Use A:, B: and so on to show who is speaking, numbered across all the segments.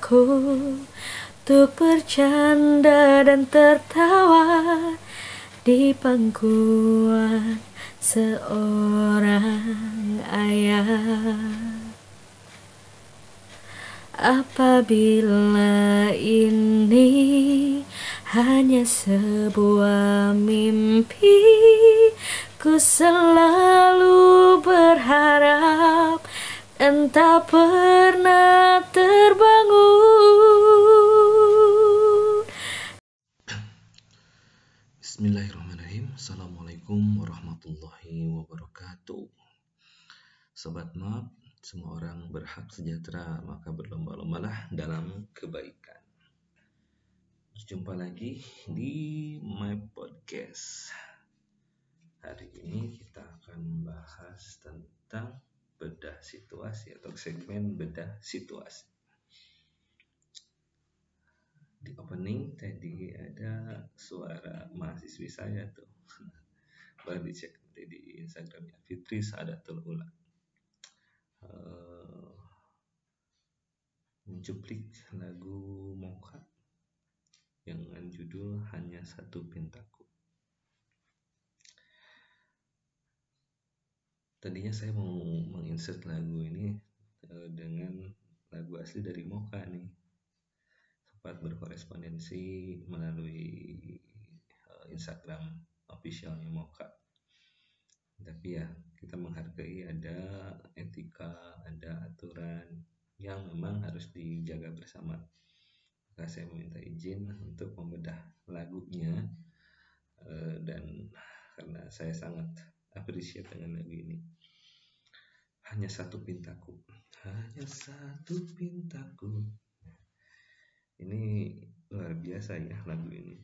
A: pintaku Untuk bercanda dan tertawa Di pangkuan seorang ayah. Apabila ini hanya sebuah mimpi Ku selalu berharap dan tak pernah terbangun.
B: Bismillahirrahmanirrahim. Assalamualaikum warahmatullahi wabarakatuh. Sobat Map, semua orang berhak sejahtera Maka berlomba-lombalah dalam kebaikan. Jumpa lagi di My Podcast. Hari ini kita akan membahas tentang bedah situasi atau segmen bedah situasi. Di opening tadi ada suara mahasiswi saya tuh. Boleh dicek nanti di instagramnya. Fitri Sadatul Ula. Uh, mencuplik lagu yang dengan judul Hanya Satu Pintaku tadinya saya mau menginsert lagu ini uh, dengan lagu asli dari Moka nih sempat berkorespondensi melalui uh, Instagram officialnya Moka. Tapi ya kita menghargai ada etika, ada aturan yang memang harus dijaga bersama. Maka saya meminta izin untuk membedah lagunya uh, dan karena saya sangat appreciate dengan lagu ini. Hanya satu pintaku, hanya satu pintaku ini luar biasa ya lagu ini.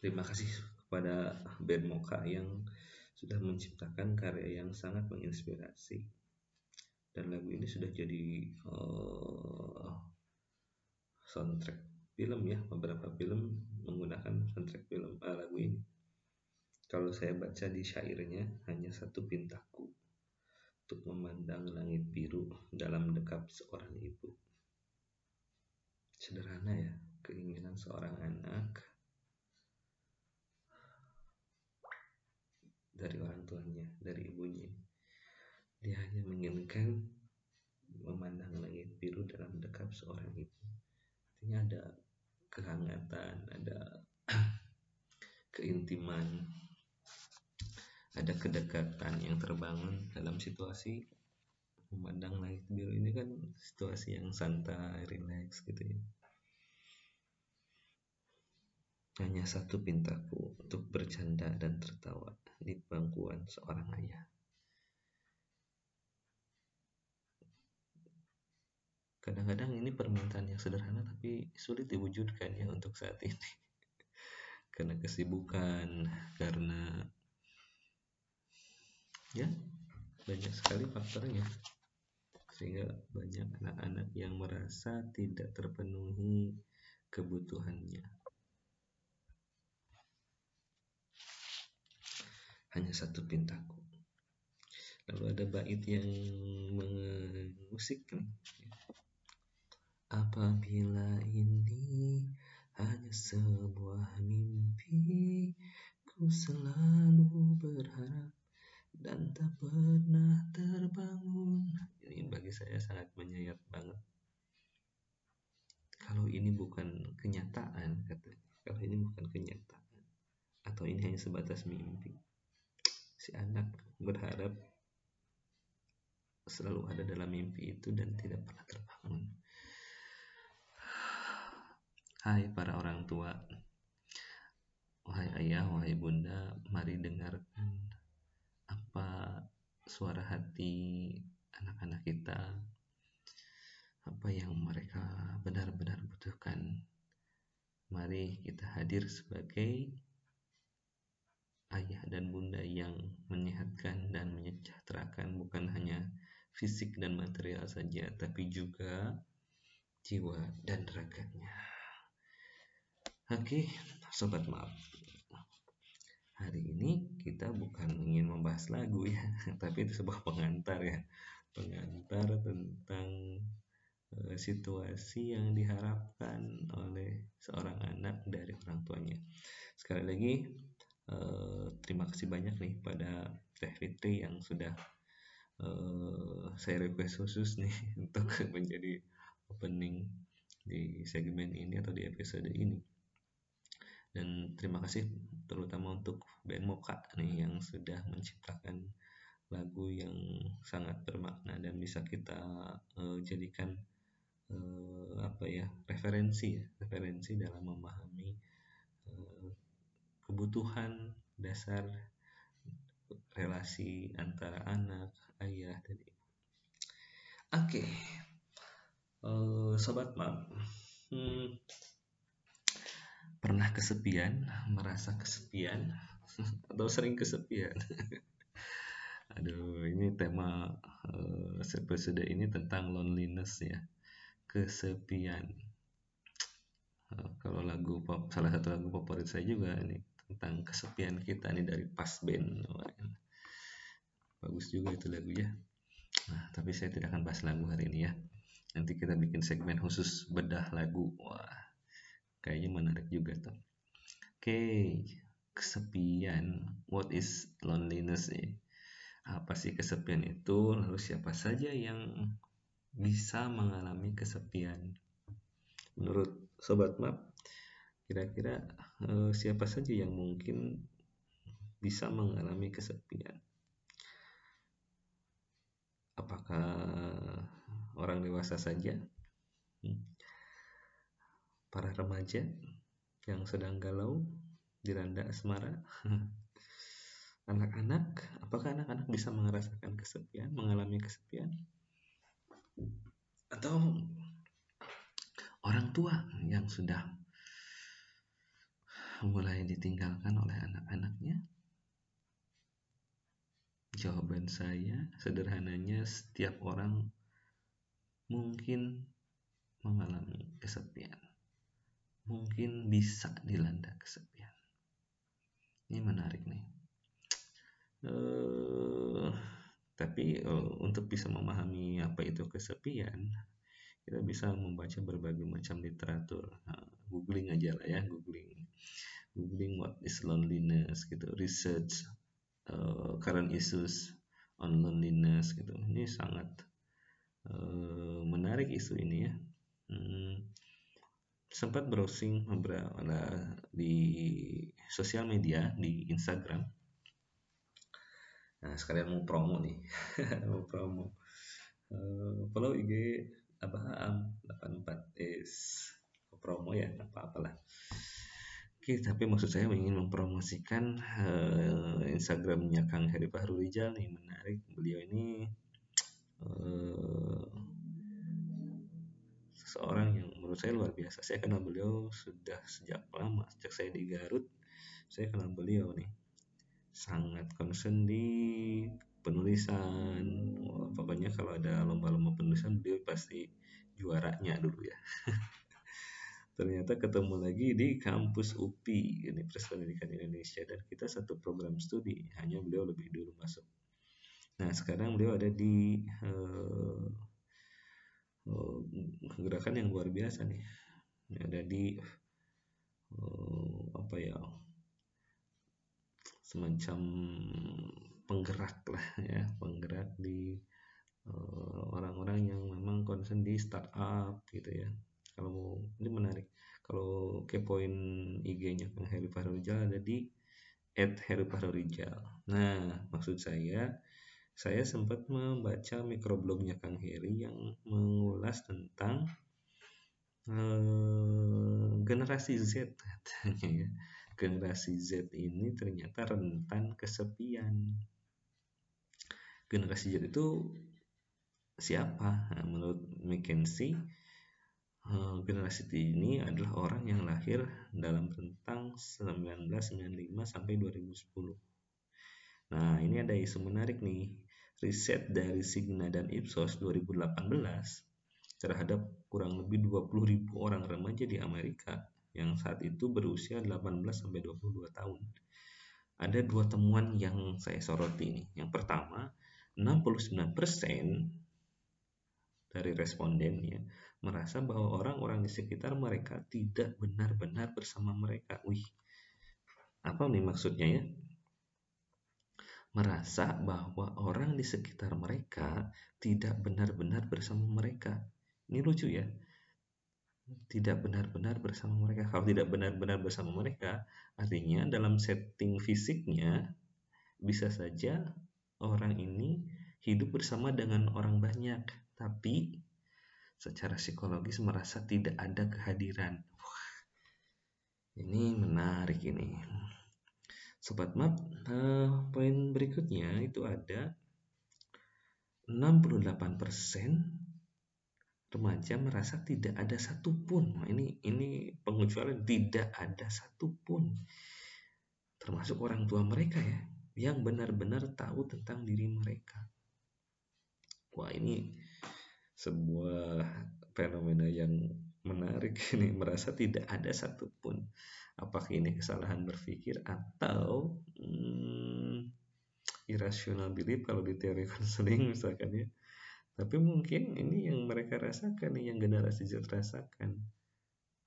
B: Terima kasih kepada band Moka yang sudah menciptakan karya yang sangat menginspirasi. Dan lagu ini sudah jadi uh, soundtrack film ya, beberapa film menggunakan soundtrack film uh, lagu ini. Kalau saya baca di syairnya hanya satu pintaku untuk memandang langit biru dalam dekap seorang ibu. Sederhana ya keinginan seorang anak dari orang tuanya dari ibunya. Dia hanya menginginkan memandang langit biru dalam dekap seorang ibu. Artinya ada kehangatan ada keintiman ada kedekatan yang terbangun dalam situasi memandang langit biru ini kan situasi yang santai, relax gitu ya. Hanya satu pintaku untuk bercanda dan tertawa di bangkuan seorang ayah. Kadang-kadang ini permintaan yang sederhana tapi sulit diwujudkan ya untuk saat ini. karena kesibukan, karena ya banyak sekali faktornya sehingga banyak anak-anak yang merasa tidak terpenuhi kebutuhannya. Hanya satu pintaku. Lalu ada bait yang mengusik. Apabila ini hanya sebuah mimpi, ku selalu berharap dan tak pernah terbangun. Ini bagi saya sangat menyayat banget. Kalau ini bukan kenyataan, kata kalau ini bukan kenyataan, atau ini hanya sebatas mimpi, si anak berharap selalu ada dalam mimpi itu dan tidak pernah terbangun. Hai para orang tua, wahai ayah, wahai bunda, mari dengarkan apa suara hati anak-anak kita apa yang mereka benar-benar butuhkan mari kita hadir sebagai ayah dan bunda yang menyehatkan dan menyejahterakan fisik dan material saja, tapi juga jiwa dan raganya. Oke, sobat maaf. Hari ini kita bukan ingin membahas lagu ya, tapi itu sebuah pengantar ya. Pengantar tentang uh, situasi yang diharapkan oleh seorang anak dari orang tuanya. Sekali lagi, uh, terima kasih banyak nih pada Teh Fitri yang sudah uh, saya request khusus nih untuk menjadi opening di segmen ini atau di episode ini dan terima kasih terutama untuk band Moka nih yang sudah menciptakan lagu yang sangat bermakna dan bisa kita uh, jadikan uh, apa ya referensi ya referensi dalam memahami uh, kebutuhan dasar relasi antara anak, ayah, dan ibu. Oke, okay. uh, sobat mam, hmm, pernah kesepian, merasa kesepian, atau sering kesepian? Aduh, ini tema uh, episode ini tentang loneliness ya, kesepian. Uh, kalau lagu pop, salah satu lagu favorit saya juga ini tentang kesepian kita nih dari pas band bagus juga itu lagu ya nah tapi saya tidak akan bahas lagu hari ini ya. Nanti kita bikin segmen khusus bedah lagu. Wah kayaknya menarik juga tuh oke kesepian what is loneliness nih apa sih kesepian itu lalu siapa saja yang bisa mengalami kesepian menurut sobat map Kira-kira uh, siapa saja yang mungkin bisa mengalami kesepian? Apakah orang dewasa saja? Hmm. Para remaja yang sedang galau diranda asmara? Anak-anak, apakah anak-anak bisa merasakan kesepian, mengalami kesepian? Atau orang tua yang sudah mulai ditinggalkan oleh anak-anaknya? Jawaban saya sederhananya setiap orang mungkin mengalami kesepian. Mungkin bisa dilanda kesepian. Ini menarik nih. Uh, tapi uh, untuk bisa memahami apa itu kesepian, kita bisa membaca berbagai macam literatur. Nah, googling aja lah ya, googling googling what is loneliness gitu research uh, current issues on loneliness gitu ini sangat uh, menarik isu ini ya hmm, sempat browsing beberapa di sosial media di Instagram. Nah sekalian mau promo nih mau promo. Uh, follow IG Abah 84 is promo ya apa apalah Oke, tapi maksud saya ingin mempromosikan uh, Instagramnya Kang Heri Fahru Rijal nih menarik. Beliau ini uh, seseorang yang menurut saya luar biasa. Saya kenal beliau sudah sejak lama, sejak saya di Garut. Saya kenal beliau nih, sangat concern di penulisan. Wah, pokoknya kalau ada lomba-lomba penulisan beliau pasti juaranya dulu ya. ternyata ketemu lagi di kampus UPI Universitas Pendidikan Indonesia dan kita satu program studi hanya beliau lebih dulu masuk nah sekarang beliau ada di uh, gerakan yang luar biasa nih. Ada di uh, apa ya semacam penggerak lah ya penggerak di orang-orang uh, yang memang concern di startup gitu ya. Kalau ini menarik. Kalau kepoin IG-nya Kang Heri Fahrurijal ada di at Heri Fahrurijal nah maksud saya saya sempat membaca mikroblognya Kang Heri yang mengulas tentang uh, generasi Z katanya ya generasi Z ini ternyata rentan kesepian generasi Z itu siapa nah, menurut McKinsey Eh, generasi ini adalah orang yang lahir dalam rentang 1995 sampai 2010. Nah, ini ada isu menarik nih. Riset dari Signa dan Ipsos 2018 terhadap kurang lebih 20.000 orang remaja di Amerika yang saat itu berusia 18 sampai 22 tahun. Ada dua temuan yang saya soroti ini. Yang pertama, 69% dari responden ya merasa bahwa orang-orang di sekitar mereka tidak benar-benar bersama mereka. Wih, apa nih maksudnya ya? Merasa bahwa orang di sekitar mereka tidak benar-benar bersama mereka. Ini lucu ya. Tidak benar-benar bersama mereka. Kalau tidak benar-benar bersama mereka, artinya dalam setting fisiknya bisa saja orang ini hidup bersama dengan orang banyak, tapi secara psikologis merasa tidak ada kehadiran. Wah, ini menarik ini. Sobat Map, uh, poin berikutnya itu ada 68% remaja merasa tidak ada satupun. Nah, ini ini pengecualian tidak ada satupun, termasuk orang tua mereka ya, yang benar-benar tahu tentang diri mereka. Wah ini sebuah fenomena yang menarik ini merasa tidak ada satupun apakah ini kesalahan berpikir atau hmm, irasional belief kalau di teori konseling misalkan ya. Tapi mungkin ini yang mereka rasakan yang generasi Z rasakan.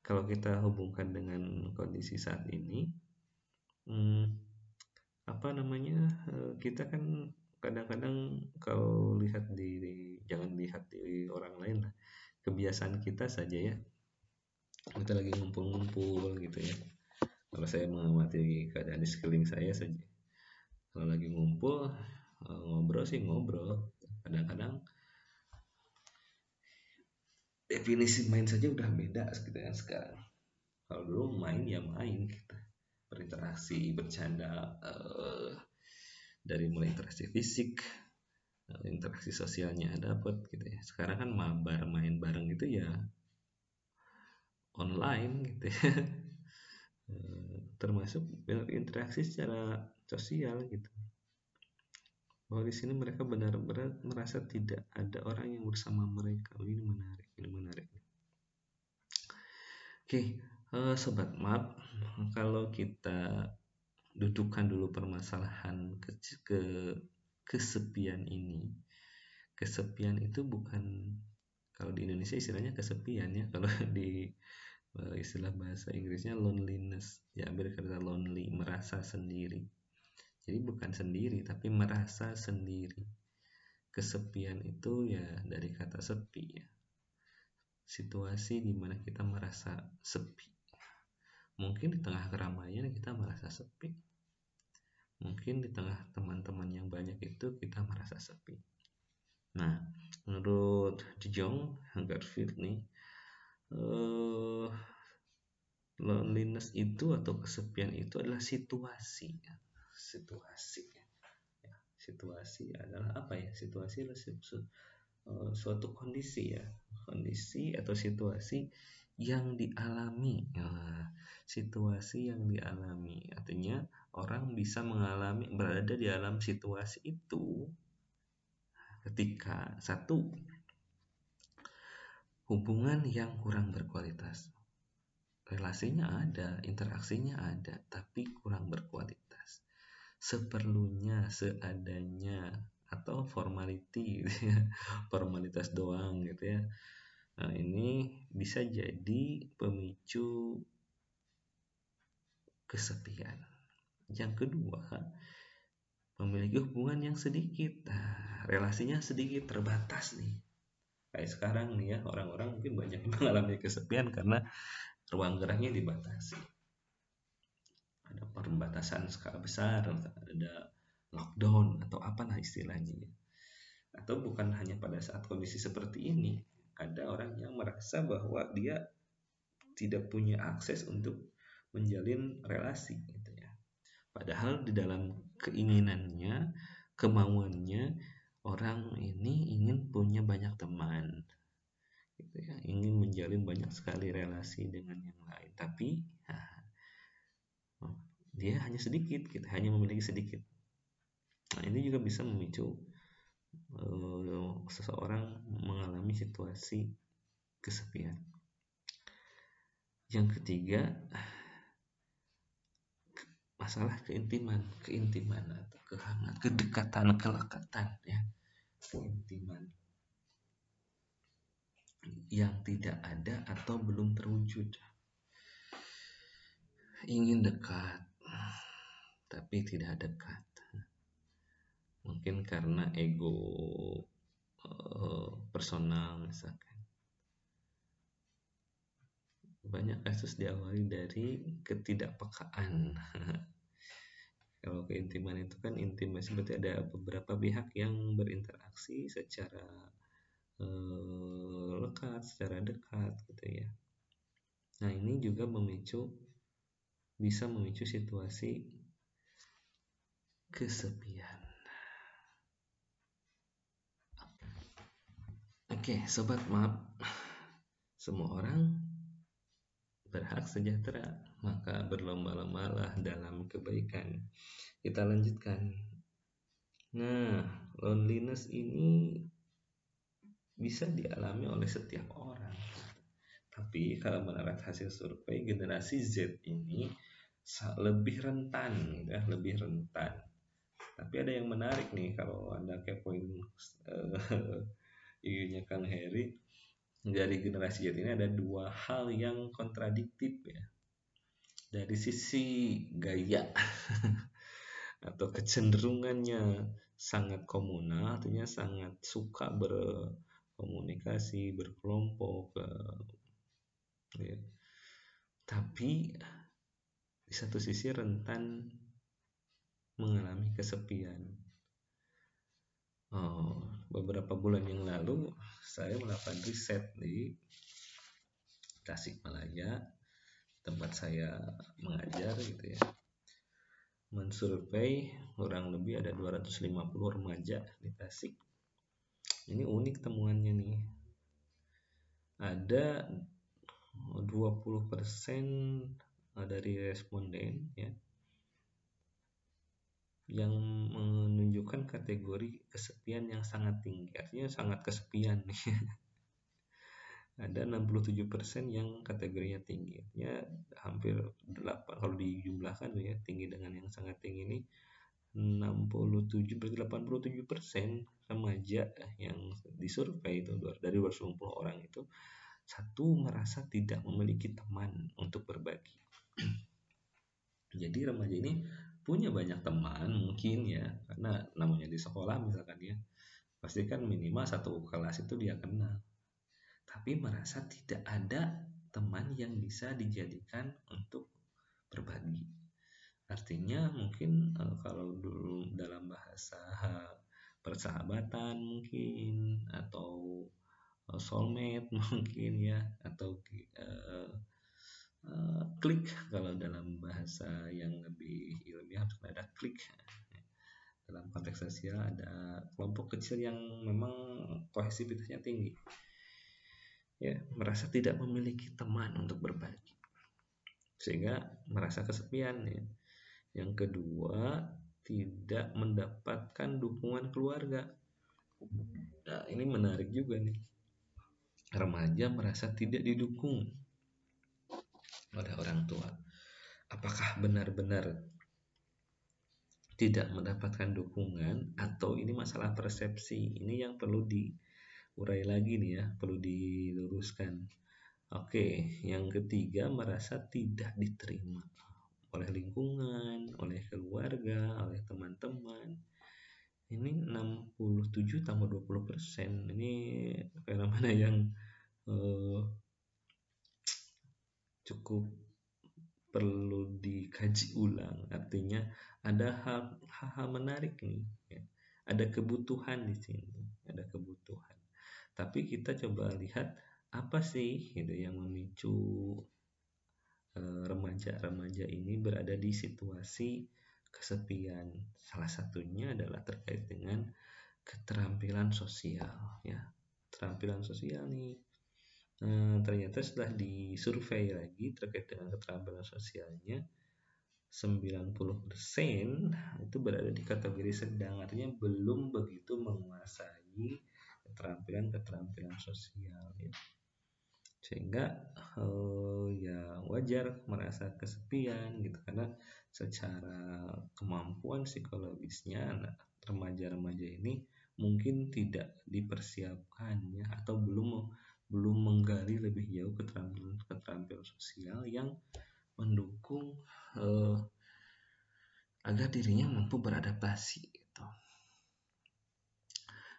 B: Kalau kita hubungkan dengan kondisi saat ini hmm, apa namanya eh, kita kan kadang-kadang kalau lihat di, di jangan lihat di orang lain lah kebiasaan kita saja ya. Kita lagi ngumpul-ngumpul gitu ya. Kalau saya mengamati keadaan di sekeliling saya saja. Kalau lagi ngumpul eh, ngobrol sih ngobrol. Kadang-kadang definisi main saja udah beda gitu ya sekarang. Kalau dulu main ya main kita. Berinteraksi bercanda uh, dari mulai interaksi fisik interaksi sosialnya dapat gitu ya. Sekarang kan mabar main bareng gitu ya online gitu ya. Eh, termasuk interaksi secara sosial gitu. Bahwa di sini mereka benar-benar merasa tidak ada orang yang bersama mereka. Oh, ini menarik ini menarik. Oke uh, sobat map kalau kita dudukkan dulu permasalahan ke, ke kesepian ini. Kesepian itu bukan kalau di Indonesia istilahnya kesepian ya. Kalau di Eh, istilah bahasa Inggrisnya loneliness. Ya ambil kata lonely merasa sendiri. Jadi bukan sendiri tapi merasa sendiri. Kesepian itu ya dari kata sepi ya. Situasi di mana kita merasa sepi. Mungkin di tengah keramaian kita merasa sepi mungkin di tengah teman-teman yang banyak itu kita merasa sepi. Nah menurut Jong Garfield nih uh, loneliness itu atau kesepian itu adalah situasi. Situasi ya, situasi adalah apa ya? Situasi adalah su uh, suatu kondisi ya. Kondisi atau situasi yang dialami. Nah, situasi yang dialami. Artinya orang bisa mengalami berada di dalam situasi itu ketika satu hubungan yang kurang berkualitas. Relasinya ada, interaksinya ada, tapi kurang berkualitas. Seperlunya, seadanya, atau formality, gitu ya. formalitas doang gitu ya. Nah, ini bisa jadi pemicu kesepian. Yang kedua, memiliki hubungan yang sedikit, nah, relasinya sedikit terbatas nih. Kayak sekarang nih ya orang-orang mungkin banyak mengalami kesepian karena ruang geraknya dibatasi. Ada pembatasan skala besar ada lockdown atau apa lah istilahnya. Atau bukan hanya pada saat kondisi seperti ini ada orang yang merasa bahwa dia tidak punya akses untuk menjalin relasi padahal di dalam keinginannya kemauannya orang ini ingin punya banyak teman gitu ya. Ingin menjalin banyak sekali relasi dengan yang lain. Tapi nah, dia hanya sedikit kita gitu, hanya memiliki sedikit. Nah ini juga bisa memicu uh, seseorang mengalami situasi kesepian. Yang ketiga, masalah keintiman, keintiman atau kehangat, kedekatan, kelekatan ya. Keintiman yang tidak ada atau belum terwujud. Ingin dekat, tapi tidak dekat. Mungkin karena ego uh, personal misalkan banyak kasus diawali dari ketidakpekaan. Kalau keintiman itu kan intimasi berarti ada beberapa pihak yang berinteraksi secara eh, lekat, secara dekat gitu ya. Nah ini juga memicu bisa memicu situasi kesepian. Oke, sobat maaf. Semua orang berhak sejahtera, maka berlomba-lombalah dalam kebaikan. Kita lanjutkan. Nah, loneliness ini bisa dialami oleh setiap orang. Tapi kalau menurut hasil survei generasi Z ini lebih rentan, ya, lebih rentan. Tapi ada yang menarik nih kalau anda kepoin uh, nya Kang Heri, dari generasi Z ini ada dua hal yang kontradiktif ya. Dari sisi gaya atau kecenderungannya sangat komunal, artinya sangat suka berkomunikasi, berkelompok, ya. Tapi di satu sisi rentan mengalami kesepian. Oh, beberapa bulan yang lalu saya melakukan riset di Tasikmalaya tempat saya mengajar gitu ya. Mensurvei kurang lebih ada 250 remaja di Tasik. Ini unik temuannya nih. Ada 20% dari responden ya yang menunjukkan kategori kesepian yang sangat tinggi. Artinya sangat kesepian ada 67% yang kategorinya tinggi. Ya hampir 8 kalau dijumlahkan ya tinggi dengan yang sangat tinggi ini 67 berarti 87 persen remaja yang disurvei itu dari 250 orang itu satu merasa tidak memiliki teman untuk berbagi. Jadi remaja ini punya banyak teman mungkin ya karena namanya di sekolah misalkan ya pasti kan minimal satu kelas itu dia kenal tapi merasa tidak ada teman yang bisa dijadikan untuk berbagi. Artinya mungkin uh, kalau dulu dalam bahasa persahabatan mungkin atau uh, soulmate mungkin ya atau uh, uh, klik. Kalau dalam bahasa yang lebih ilmiah ada klik. Dalam konteks sosial ada kelompok kecil yang memang kohesivitasnya tinggi ya merasa tidak memiliki teman untuk berbagi sehingga merasa kesepian ya yang kedua tidak mendapatkan dukungan keluarga nah ini menarik juga nih remaja merasa tidak didukung oleh orang tua. Apakah benar-benar tidak mendapatkan dukungan atau ini masalah persepsi? Ini yang perlu diurai lagi nih ya, perlu diluruskan. Oke, yang ketiga merasa tidak diterima oleh lingkungan, oleh keluarga, oleh teman-teman. Ini 67 tambah 20 persen. Ini fenomena yang eh, cukup perlu dikaji ulang artinya ada hal-hal menarik nih ya. ada kebutuhan di sini ada kebutuhan tapi kita coba lihat apa sih gitu yang memicu eh, remaja-remaja ini berada di situasi kesepian? Salah satunya adalah terkait dengan keterampilan sosial ya. Keterampilan sosial nih. Hmm, ternyata setelah disurvei lagi terkait dengan keterampilan sosialnya 90% itu berada di kategori sedang. Artinya belum begitu menguasai sosial ya sehingga uh, ya wajar merasa kesepian gitu karena secara kemampuan psikologisnya remaja-remaja ini mungkin tidak dipersiapkan ya atau belum belum menggali lebih jauh keterampilan keterampilan sosial yang mendukung uh, agar dirinya mampu beradaptasi gitu.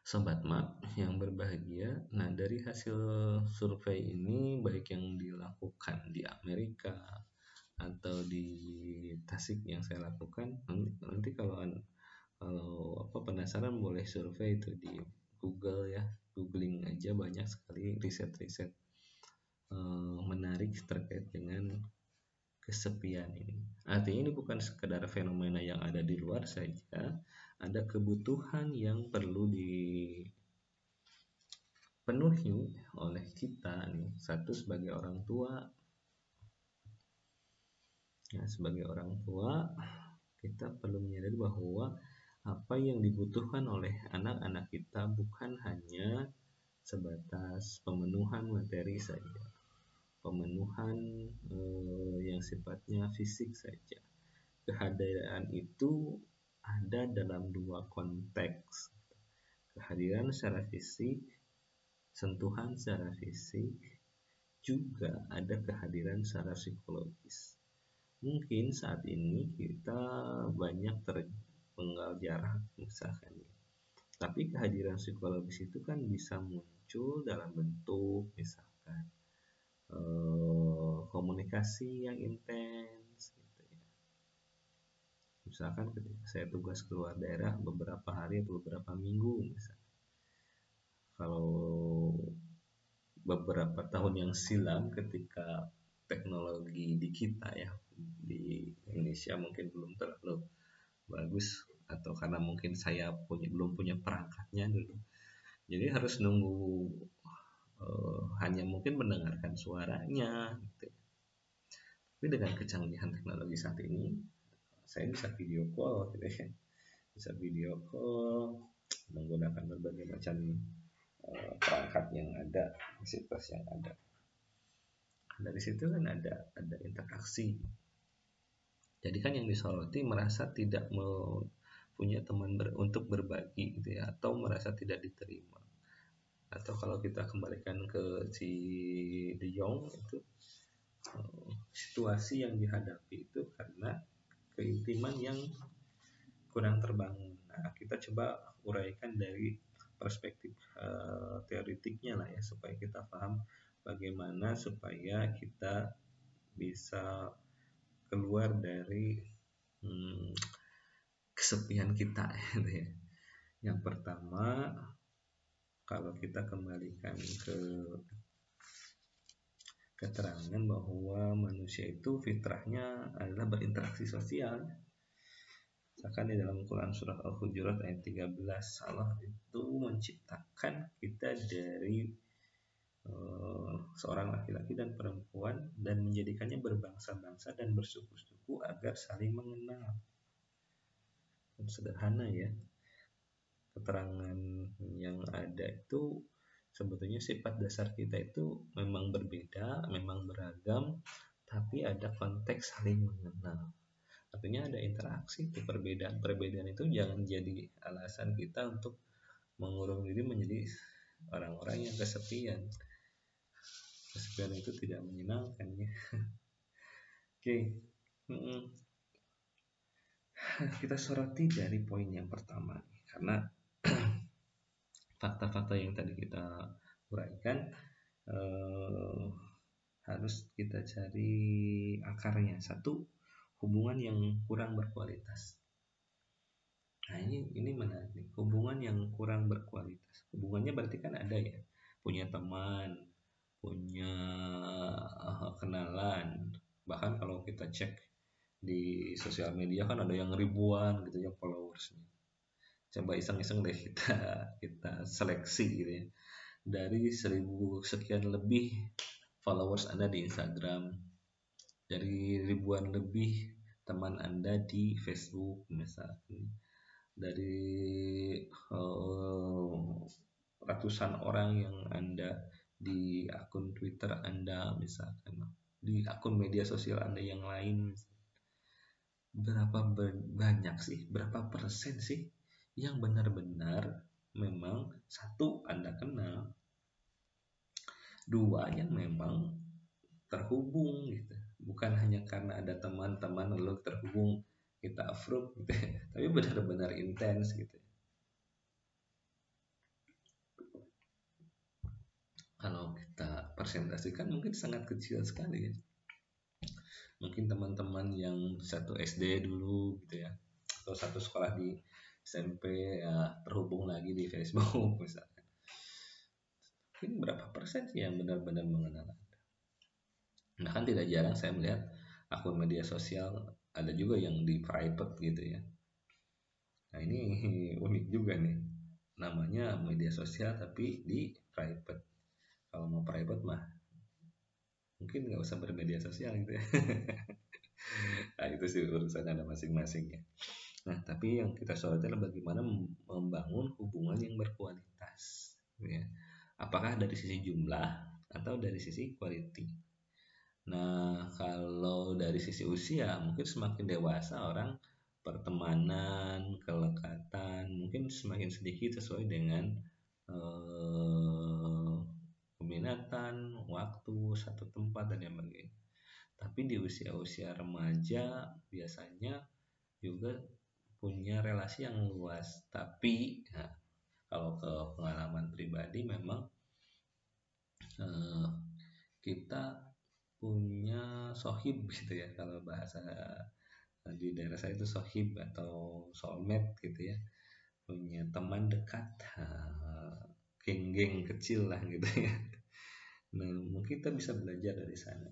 B: Sobat Map yang berbahagia, nah dari hasil survei ini baik yang dilakukan di Amerika atau di Tasik yang saya lakukan, nanti kalau kalau apa penasaran boleh survei itu di Google ya, googling aja banyak sekali riset-riset uh, menarik terkait dengan kesepian ini. Artinya ini bukan sekedar fenomena yang ada di luar saja, ada kebutuhan yang perlu dipenuhi oleh kita nih. Satu sebagai orang tua, ya sebagai orang tua kita perlu menyadari bahwa apa yang dibutuhkan oleh anak-anak kita bukan hanya sebatas pemenuhan materi saja pemenuhan eh, yang sifatnya fisik saja. Kehadiran itu ada dalam dua konteks. Kehadiran secara fisik, sentuhan secara fisik, juga ada kehadiran secara psikologis. Mungkin saat ini kita banyak terpenggal jarak misalkan. Tapi kehadiran psikologis itu kan bisa muncul dalam bentuk misalkan Eh, komunikasi yang intens. Misalkan ketika saya tugas keluar daerah beberapa hari atau beberapa minggu misalnya. Kalau beberapa tahun yang silam ketika teknologi di kita ya di Indonesia mungkin belum terlalu bagus atau karena mungkin saya punya belum punya perangkatnya dulu jadi harus nunggu uh, hanya mungkin mendengarkan suaranya gitu. Tapi dengan kecanggihan teknologi saat ini saya bisa video call gitu ya. Bisa video call menggunakan berbagai macam uh, perangkat yang ada, fasilitas yang ada. Dari situ kan ada ada interaksi. Jadi kan yang disoroti merasa tidak mau punya teman ber, untuk berbagi gitu ya atau merasa tidak diterima atau kalau kita kembalikan ke si De Jong itu uh, situasi yang dihadapi itu karena keintiman yang kurang terbangun. Nah, kita coba uraikan dari perspektif uh, teoritiknya lah ya supaya kita paham bagaimana supaya kita bisa keluar dari hmm, kesepian kita gitu ya. Yang pertama kalau kita kembalikan ke keterangan bahwa manusia itu fitrahnya adalah berinteraksi sosial. Misalkan di dalam Quran surah Al-Hujurat ayat 13 Allah itu menciptakan kita dari uh, seorang laki-laki dan perempuan dan menjadikannya berbangsa-bangsa dan bersuku-suku agar saling mengenal. Sederhana ya keterangan yang ada itu sebetulnya sifat dasar kita itu memang berbeda, memang beragam, tapi ada konteks saling mengenal. Artinya ada interaksi itu perbedaan-perbedaan itu jangan jadi alasan kita untuk mengurung diri menjadi orang-orang yang kesepian. Kesepian itu tidak menyenangkan ya. Oke. Kita soroti dari poin yang pertama karena fakta-fakta yang tadi kita uraikan eh, harus kita cari akarnya. Satu hubungan yang kurang berkualitas. Nah ini ini menarik. Hubungan yang kurang berkualitas. Hubungannya berarti kan ada ya. Punya teman punya uh, kenalan. Bahkan kalau kita cek di sosial media kan ada yang ribuan gitu ya followersnya coba iseng-iseng deh kita kita seleksi gitu ya. Dari seribu sekian lebih followers anda di Instagram dari ribuan lebih teman anda di Facebook misalnya dari uh, ratusan orang yang anda di akun Twitter anda misalkan di akun media sosial anda yang lain berapa banyak sih berapa persen sih yang benar-benar memang satu anda kenal dua yang memang terhubung gitu bukan hanya karena ada teman-teman lalu terhubung kita approve gitu ya. tapi benar-benar intens gitu kalau kita presentasikan mungkin sangat kecil sekali ya. Mungkin teman-teman yang satu SD dulu gitu ya, atau satu sekolah di SMP ya terhubung lagi di Facebook misalnya. Mungkin berapa persen sih yang benar-benar mengenal Anda? Nah kan tidak jarang saya melihat akun media sosial ada juga yang di private gitu ya. Nah ini unik juga nih, namanya media sosial tapi di private kalau mau private mah mungkin nggak usah bermedia sosial gitu ya nah itu sih urusan ada masing-masing ya nah tapi yang kita soal adalah bagaimana membangun hubungan yang berkualitas ya apakah dari sisi jumlah atau dari sisi quality nah kalau dari sisi usia mungkin semakin dewasa orang pertemanan kelekatan mungkin semakin sedikit sesuai dengan eh, peminatan, waktu, satu tempat dan yang lain. Tapi di usia-usia remaja biasanya juga punya relasi yang luas. Tapi ya, kalau ke pengalaman pribadi memang eh, kita punya sohib gitu ya kalau bahasa di daerah saya itu sohib atau soulmate gitu ya punya teman dekat geng-geng kecil lah gitu ya Nah, mungkin kita bisa belajar dari sana.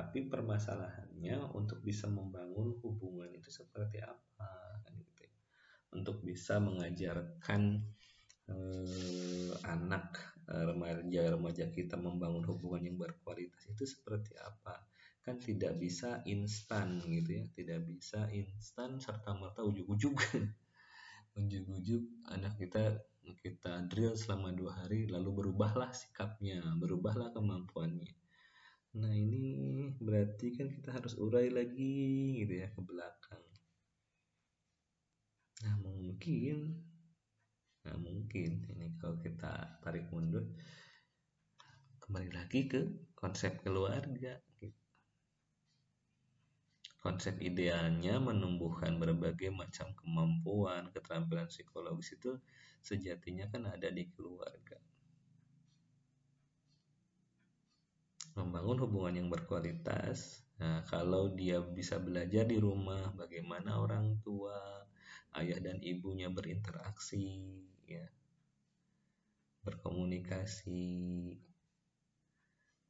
B: Tapi permasalahannya untuk bisa membangun hubungan itu seperti apa, kan gitu. Ya. Untuk bisa mengajarkan eh, anak remaja-remaja kita membangun hubungan yang berkualitas itu seperti apa? Kan tidak bisa instan gitu ya, tidak bisa instan serta merta ujuk-ujuk. ujuk-ujuk anak kita kita drill selama dua hari lalu berubahlah sikapnya berubahlah kemampuannya nah ini berarti kan kita harus urai lagi gitu ya ke belakang. Nah mungkin. Nah mungkin ini kalau kita tarik mundur. Kembali lagi ke konsep keluarga konsep idealnya menumbuhkan berbagai macam kemampuan, keterampilan psikologis itu sejatinya kan ada di keluarga. Membangun hubungan yang berkualitas, nah kalau dia bisa belajar di rumah bagaimana orang tua, ayah dan ibunya berinteraksi, ya, berkomunikasi,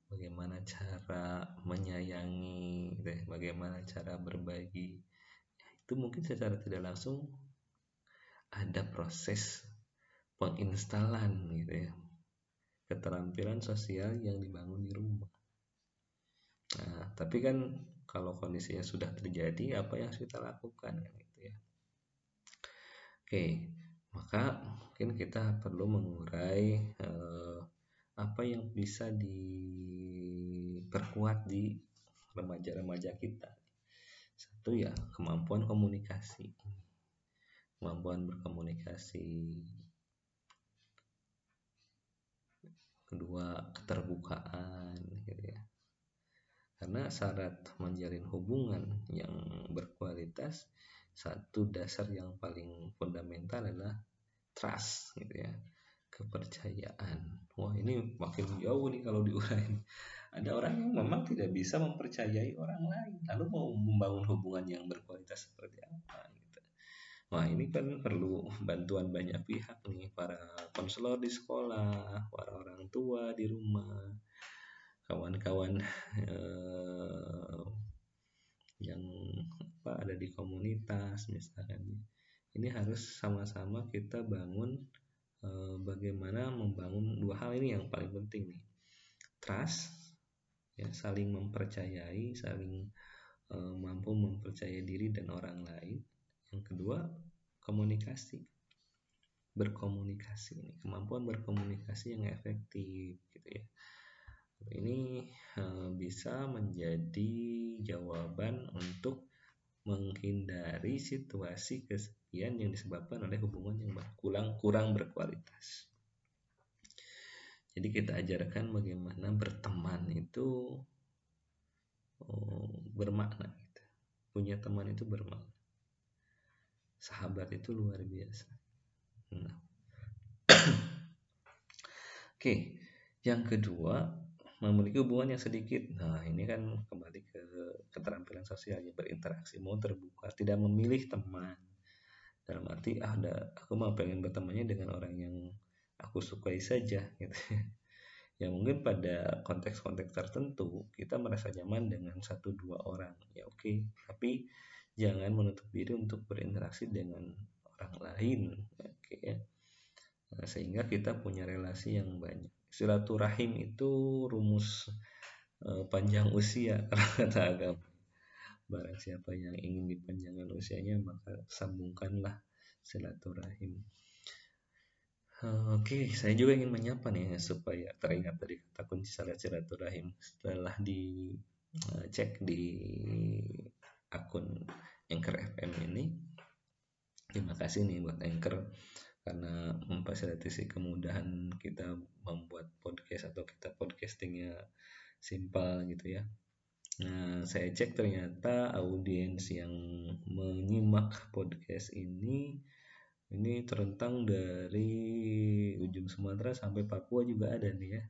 B: bagaimana cara menyayangi, gitu ya, bagaimana cara berbagi. Itu mungkin secara tidak langsung ada proses penginstalan gitu ya keterampilan sosial yang dibangun di rumah. Nah, tapi kan kalau kondisinya sudah terjadi, apa yang harus kita lakukan kan gitu ya. Oke, maka mungkin kita perlu mengurai eh, apa yang bisa diperkuat di remaja-remaja kita. Satu ya kemampuan komunikasi. Kemampuan berkomunikasi. Kedua keterbukaan gitu ya karena syarat menjalin hubungan yang berkualitas satu dasar yang paling fundamental adalah trust gitu ya kepercayaan. Wah ini makin jauh nih kalau diurain. Ada orang yang memang tidak bisa mempercayai orang lain, lalu mau membangun hubungan yang berkualitas seperti apa gitu. Wah ini kan perlu bantuan banyak pihak nih, para konselor di sekolah, para orang tua di rumah, kawan-kawan eh, yang apa ada di komunitas misalkan. Ini harus sama-sama kita bangun Eh, bagaimana membangun dua hal ini yang paling penting nih. Trust ya saling mempercayai saling uh, mampu mempercayai diri dan orang lain. Yang kedua komunikasi. Berkomunikasi ini kemampuan berkomunikasi yang efektif gitu ya ini uh, bisa menjadi jawaban untuk menghindari situasi kesepian yang disebabkan oleh hubungan yang kurang kurang berkualitas. Jadi kita ajarkan bagaimana berteman itu oh, bermakna gitu. Punya teman itu bermakna. Sahabat itu luar biasa. Nah. Oke, yang kedua memiliki hubungan yang sedikit. Nah, ini kan kembali ke keterampilan sosialnya berinteraksi, mau terbuka, tidak memilih teman. Dalam arti ah, ada aku mau pengen bertemannya dengan orang yang aku sukai saja gitu. ya mungkin pada konteks-konteks tertentu kita merasa nyaman dengan satu dua orang ya oke okay. tapi jangan menutup diri untuk berinteraksi dengan orang lain oke okay, ya nah, sehingga kita punya relasi yang banyak silaturahim itu rumus uh, panjang usia kata agama. Barang siapa yang ingin dipanjangkan usianya maka sambungkanlah silaturahim. Oke saya juga ingin menyapa nih supaya teringat dari kata kunci silaturahim. Setelah di uh, cek di akun Anchor FM ini terima kasih nih buat Anchor karena memfasilitasi kemudahan kita membuat podcast atau kita podcastingnya simpel gitu ya. Nah, saya cek ternyata audiens yang menyimak podcast ini ini terentang dari ujung Sumatera sampai Papua juga ada nih ya.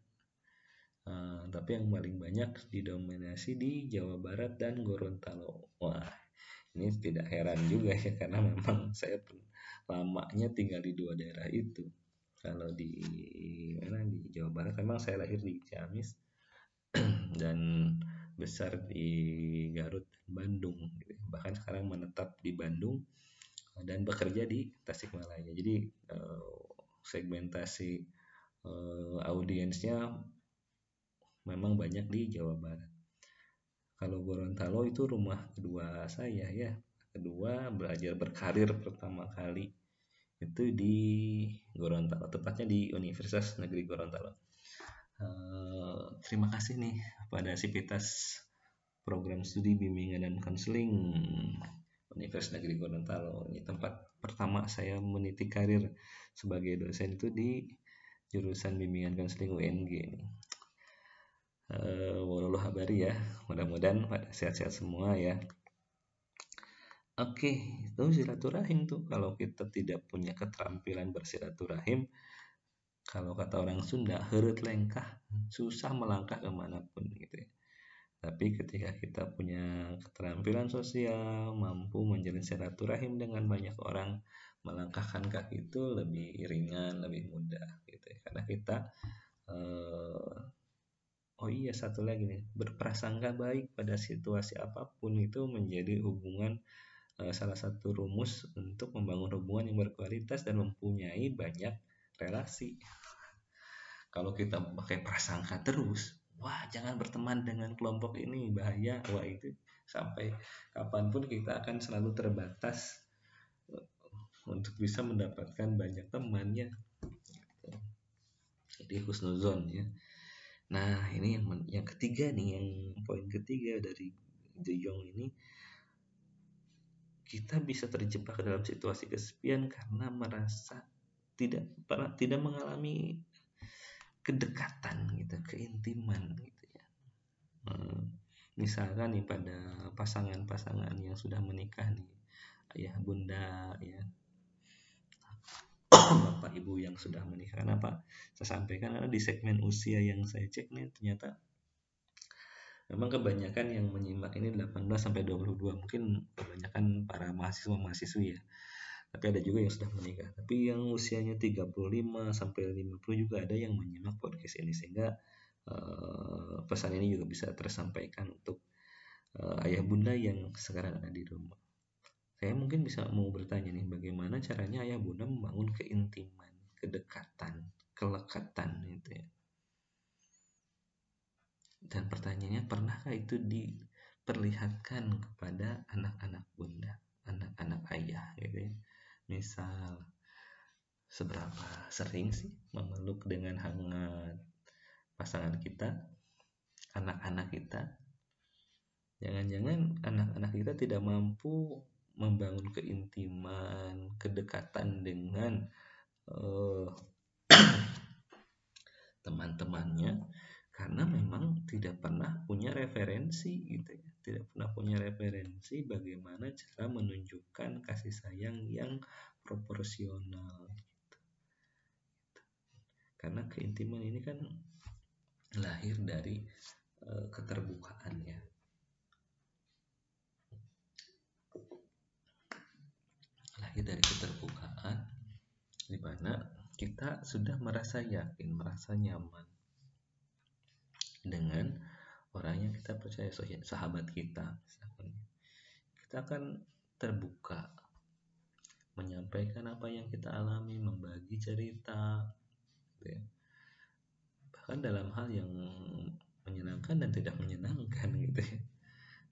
B: Uh, tapi yang paling banyak didominasi di Jawa Barat dan Gorontalo. Wah, ini tidak heran juga ya karena memang saya lamanya tinggal di dua daerah itu. Kalau di mana di Jawa Barat memang saya lahir di Ciamis dan besar di Garut dan Bandung gitu. bahkan sekarang menetap di Bandung dan bekerja di Tasikmalaya. Jadi eh, segmentasi eh, audiensnya memang banyak di Jawa Barat. Kalau Gorontalo itu rumah kedua saya ya. Kedua belajar berkarir pertama kali itu di Gorontalo tepatnya di Universitas Negeri Gorontalo. Uh, terima kasih nih pada Sipitas program studi bimbingan dan konseling Universitas Negeri Gorontalo. Ini tempat pertama saya meniti karir sebagai dosen itu di jurusan bimbingan konseling UNG ini. Uh, walau ya mudah-mudahan sehat-sehat semua ya Oke, itu silaturahim tuh. Kalau kita tidak punya keterampilan bersilaturahim, kalau kata orang Sunda, heret lengkah, susah melangkah ke mana pun gitu ya. Tapi ketika kita punya keterampilan sosial, mampu menjalin silaturahim dengan banyak orang, melangkahkan kaki itu lebih ringan, lebih mudah gitu ya. Karena kita eh, oh iya satu lagi nih, berprasangka baik pada situasi apa pun itu menjadi hubungan salah satu rumus untuk membangun hubungan yang berkualitas dan mempunyai banyak relasi. Kalau kita pakai prasangka terus, wah jangan berteman dengan kelompok ini bahaya, wah itu sampai kapan pun kita akan selalu terbatas eh, untuk bisa mendapatkan banyak temannya. Jadi husnuzon ya. Nah ini yang yang ketiga nih, yang poin ketiga dari De ini kita bisa terjebak dalam situasi kesepian karena merasa tidak tidak mengalami kedekatan gitu, keintiman gitu ya. Hmm, misalkan nih pada pasangan-pasangan yang sudah menikah nih, ayah bunda ya, bapak ibu yang sudah menikah. Kenapa saya sampaikan karena di segmen usia yang saya cek nih ternyata memang kebanyakan yang menyimak ini 18 sampai 22 mungkin kebanyakan para mahasiswa mahasiswi ya. Tapi ada juga yang sudah menikah. Tapi yang usianya 35 sampai 50 juga ada yang menyimak podcast ini sehingga uh, pesan ini juga bisa tersampaikan untuk uh, ayah bunda yang sekarang ada di rumah. Saya mungkin bisa mau bertanya nih bagaimana caranya ayah bunda membangun keintiman kedekatan kelekatan itu ya dan pertanyaannya, pernahkah itu diperlihatkan kepada anak-anak bunda, anak-anak ayah gitu ya? Misal seberapa sering sih memeluk dengan hangat pasangan kita anak-anak kita jangan-jangan anak-anak kita tidak mampu membangun keintiman kedekatan dengan uh, teman-temannya karena memang tidak pernah punya referensi gitu ya tidak pernah punya referensi bagaimana cara menunjukkan kasih sayang yang proporsional gitu. karena keintiman ini kan lahir dari uh, keterbukaan ya lahir dari keterbukaan di mana kita sudah merasa yakin merasa nyaman dengan orang yang kita percaya sahabat kita kita akan terbuka menyampaikan apa yang kita alami membagi cerita gitu ya. bahkan dalam hal yang menyenangkan dan tidak menyenangkan gitu ya.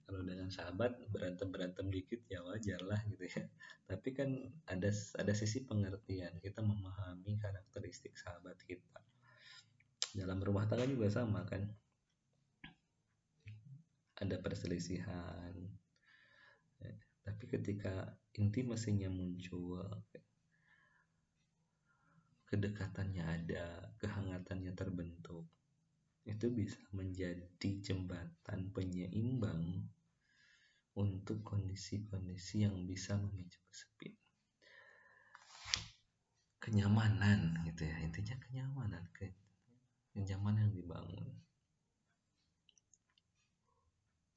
B: Kalau dengan sahabat berantem berantem dikit ya wajar lah gitu ya. Tapi kan ada ada sisi pengertian kita memahami karakteristik sahabat kita dalam rumah tangga juga sama kan. Ada perselisihan. Tapi ketika intimasinya muncul kedekatannya ada kehangatannya terbentuk itu bisa menjadi jembatan penyeimbang untuk kondisi-kondisi yang bisa memicu kesepian kenyamanan gitu ya. Intinya kenyamanan kenyamanan yang dibangun.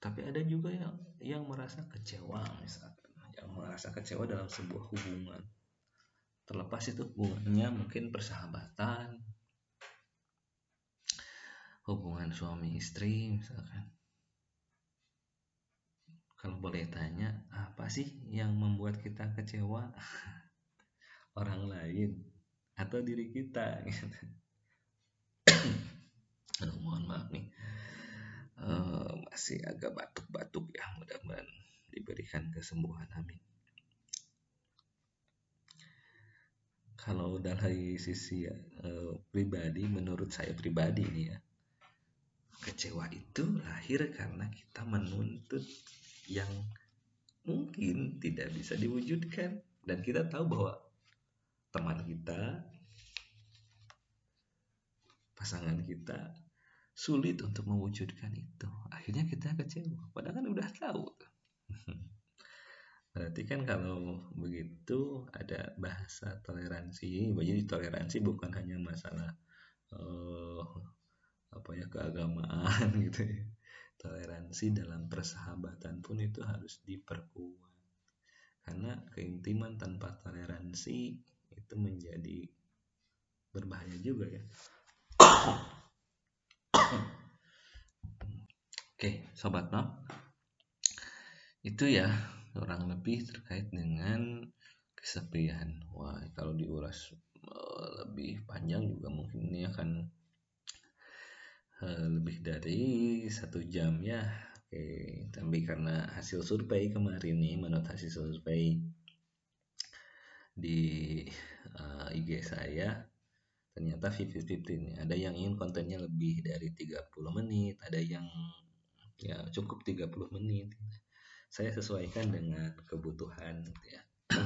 B: Tapi ada juga yang yang merasa kecewa misalkan. Yang merasa kecewa dalam sebuah hubungan. Terlepas itu hubungannya mungkin persahabatan. Hubungan suami istri misalkan. Kalau boleh tanya apa sih yang membuat kita kecewa? Orang lain atau diri kita aduh mohon maaf nih. Uh, masih agak batuk-batuk ya mudah-mudahan diberikan kesembuhan amin. Kalau dari sisi uh, pribadi menurut saya pribadi nih ya kecewa itu lahir karena kita menuntut yang mungkin tidak bisa diwujudkan. Dan kita tahu bahwa teman kita pasangan kita sulit untuk mewujudkan itu. Akhirnya kita kecewa. Padahal kan udah tahu berarti kan kalau begitu ada bahasa toleransi jadi toleransi bukan hanya masalah uh, apa ya keagamaan gitu ya. Toleransi dalam persahabatan pun itu harus diperkuat. Karena keintiman tanpa toleransi itu menjadi berbahaya juga ya oke sobat no itu ya kurang lebih terkait dengan kesepian. Wah kalau diulas eh, lebih panjang juga mungkin ini akan Eh, lebih dari satu jam ya. Oke tapi karena hasil survei kemarin nih menurut hasil survei di uh, eh, IG saya ternyata 50-50 nih ada yang ingin kontennya lebih dari 30 menit ada yang ya cukup 30 menit. Saya sesuaikan dengan kebutuhan gitu ya.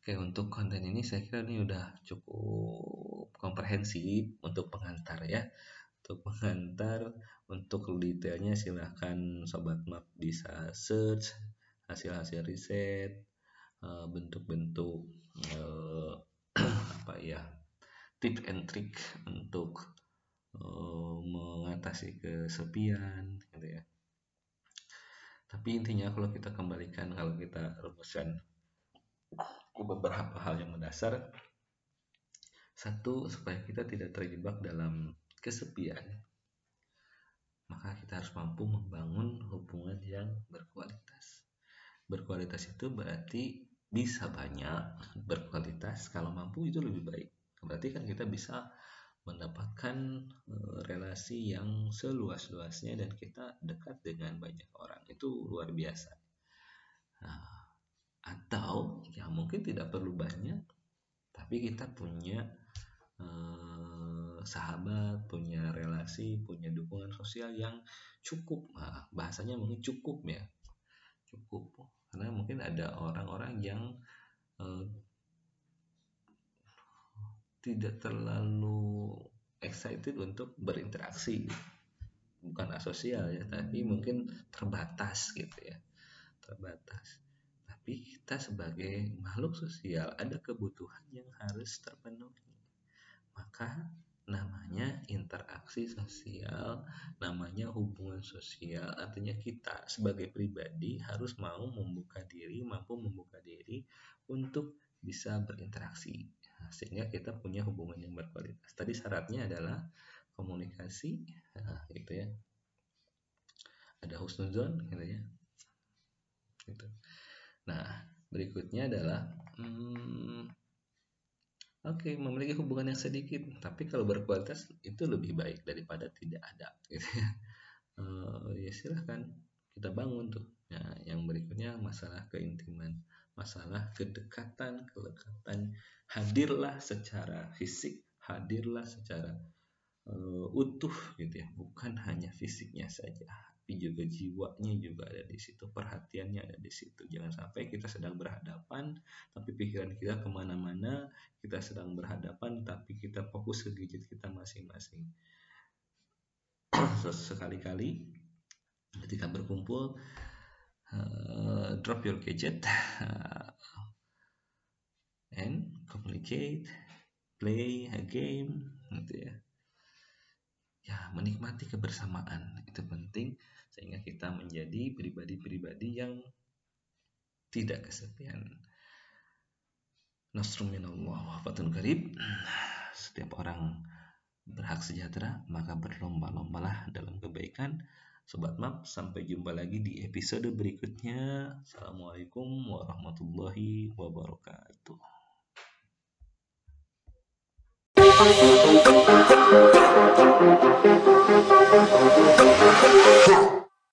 B: Oke untuk konten ini saya kira ini udah cukup komprehensif untuk pengantar ya. Untuk mengantar untuk detailnya silahkan sobat map bisa search hasil-hasil riset eh, bentuk-bentuk uh, apa ya tip and trick untuk uh, mengatasi kesepian gitu ya tapi intinya kalau kita kembalikan kalau kita rumuskan ke beberapa hal yang mendasar satu supaya kita tidak terjebak dalam kesepian, maka kita harus mampu membangun hubungan yang berkualitas. Berkualitas itu berarti bisa banyak, berkualitas kalau mampu itu lebih baik. Berarti kan kita bisa mendapatkan eh, relasi yang seluas-luasnya dan kita dekat dengan banyak orang. Itu luar biasa. Nah, atau ya mungkin tidak perlu banyak, tapi kita punya eh, sahabat punya relasi punya dukungan sosial yang cukup. Nah, bahasanya mungkin cukup ya. Cukup. Karena mungkin ada orang-orang yang eh, tidak terlalu excited untuk berinteraksi. Bukan asosial ya tapi mungkin terbatas gitu ya. Terbatas. Tapi kita sebagai makhluk sosial ada kebutuhan yang harus terpenuhi. Maka namanya interaksi sosial namanya hubungan sosial artinya kita sebagai pribadi harus mau membuka diri mampu membuka diri untuk bisa berinteraksi sehingga kita punya hubungan yang berkualitas. Tadi syaratnya adalah komunikasi, nah, gitu ya. Ada husnuzon, gitu ya. Gitu. Nah, berikutnya adalah hmm, oke okay, memiliki hubungan yang sedikit, tapi kalau berkualitas itu lebih baik daripada tidak ada, gitu ya. Uh, ya silahkan kita bangun tuh. Nah, yang berikutnya masalah keintiman masalah kedekatan, kelekatan, hadirlah secara fisik, hadirlah secara uh, utuh gitu ya, bukan hanya fisiknya saja, tapi juga jiwanya juga ada di situ, perhatiannya ada di situ. Jangan sampai kita sedang berhadapan, tapi pikiran kita ke mana-mana, kita sedang berhadapan, tapi kita fokus ke gadget kita masing-masing. Sekali-kali ketika berkumpul uh, drop your gadget. And communicate play a game gitu ya. Ya menikmati kebersamaan itu penting sehingga kita menjadi pribadi-pribadi yang tidak kesepian. Nasrul minallah wafatun karib. Setiap orang berhak sejahtera maka berlomba-lombalah dalam kebaikan Sobat Map, sampai jumpa lagi di episode berikutnya. Assalamualaikum warahmatullahi wabarakatuh.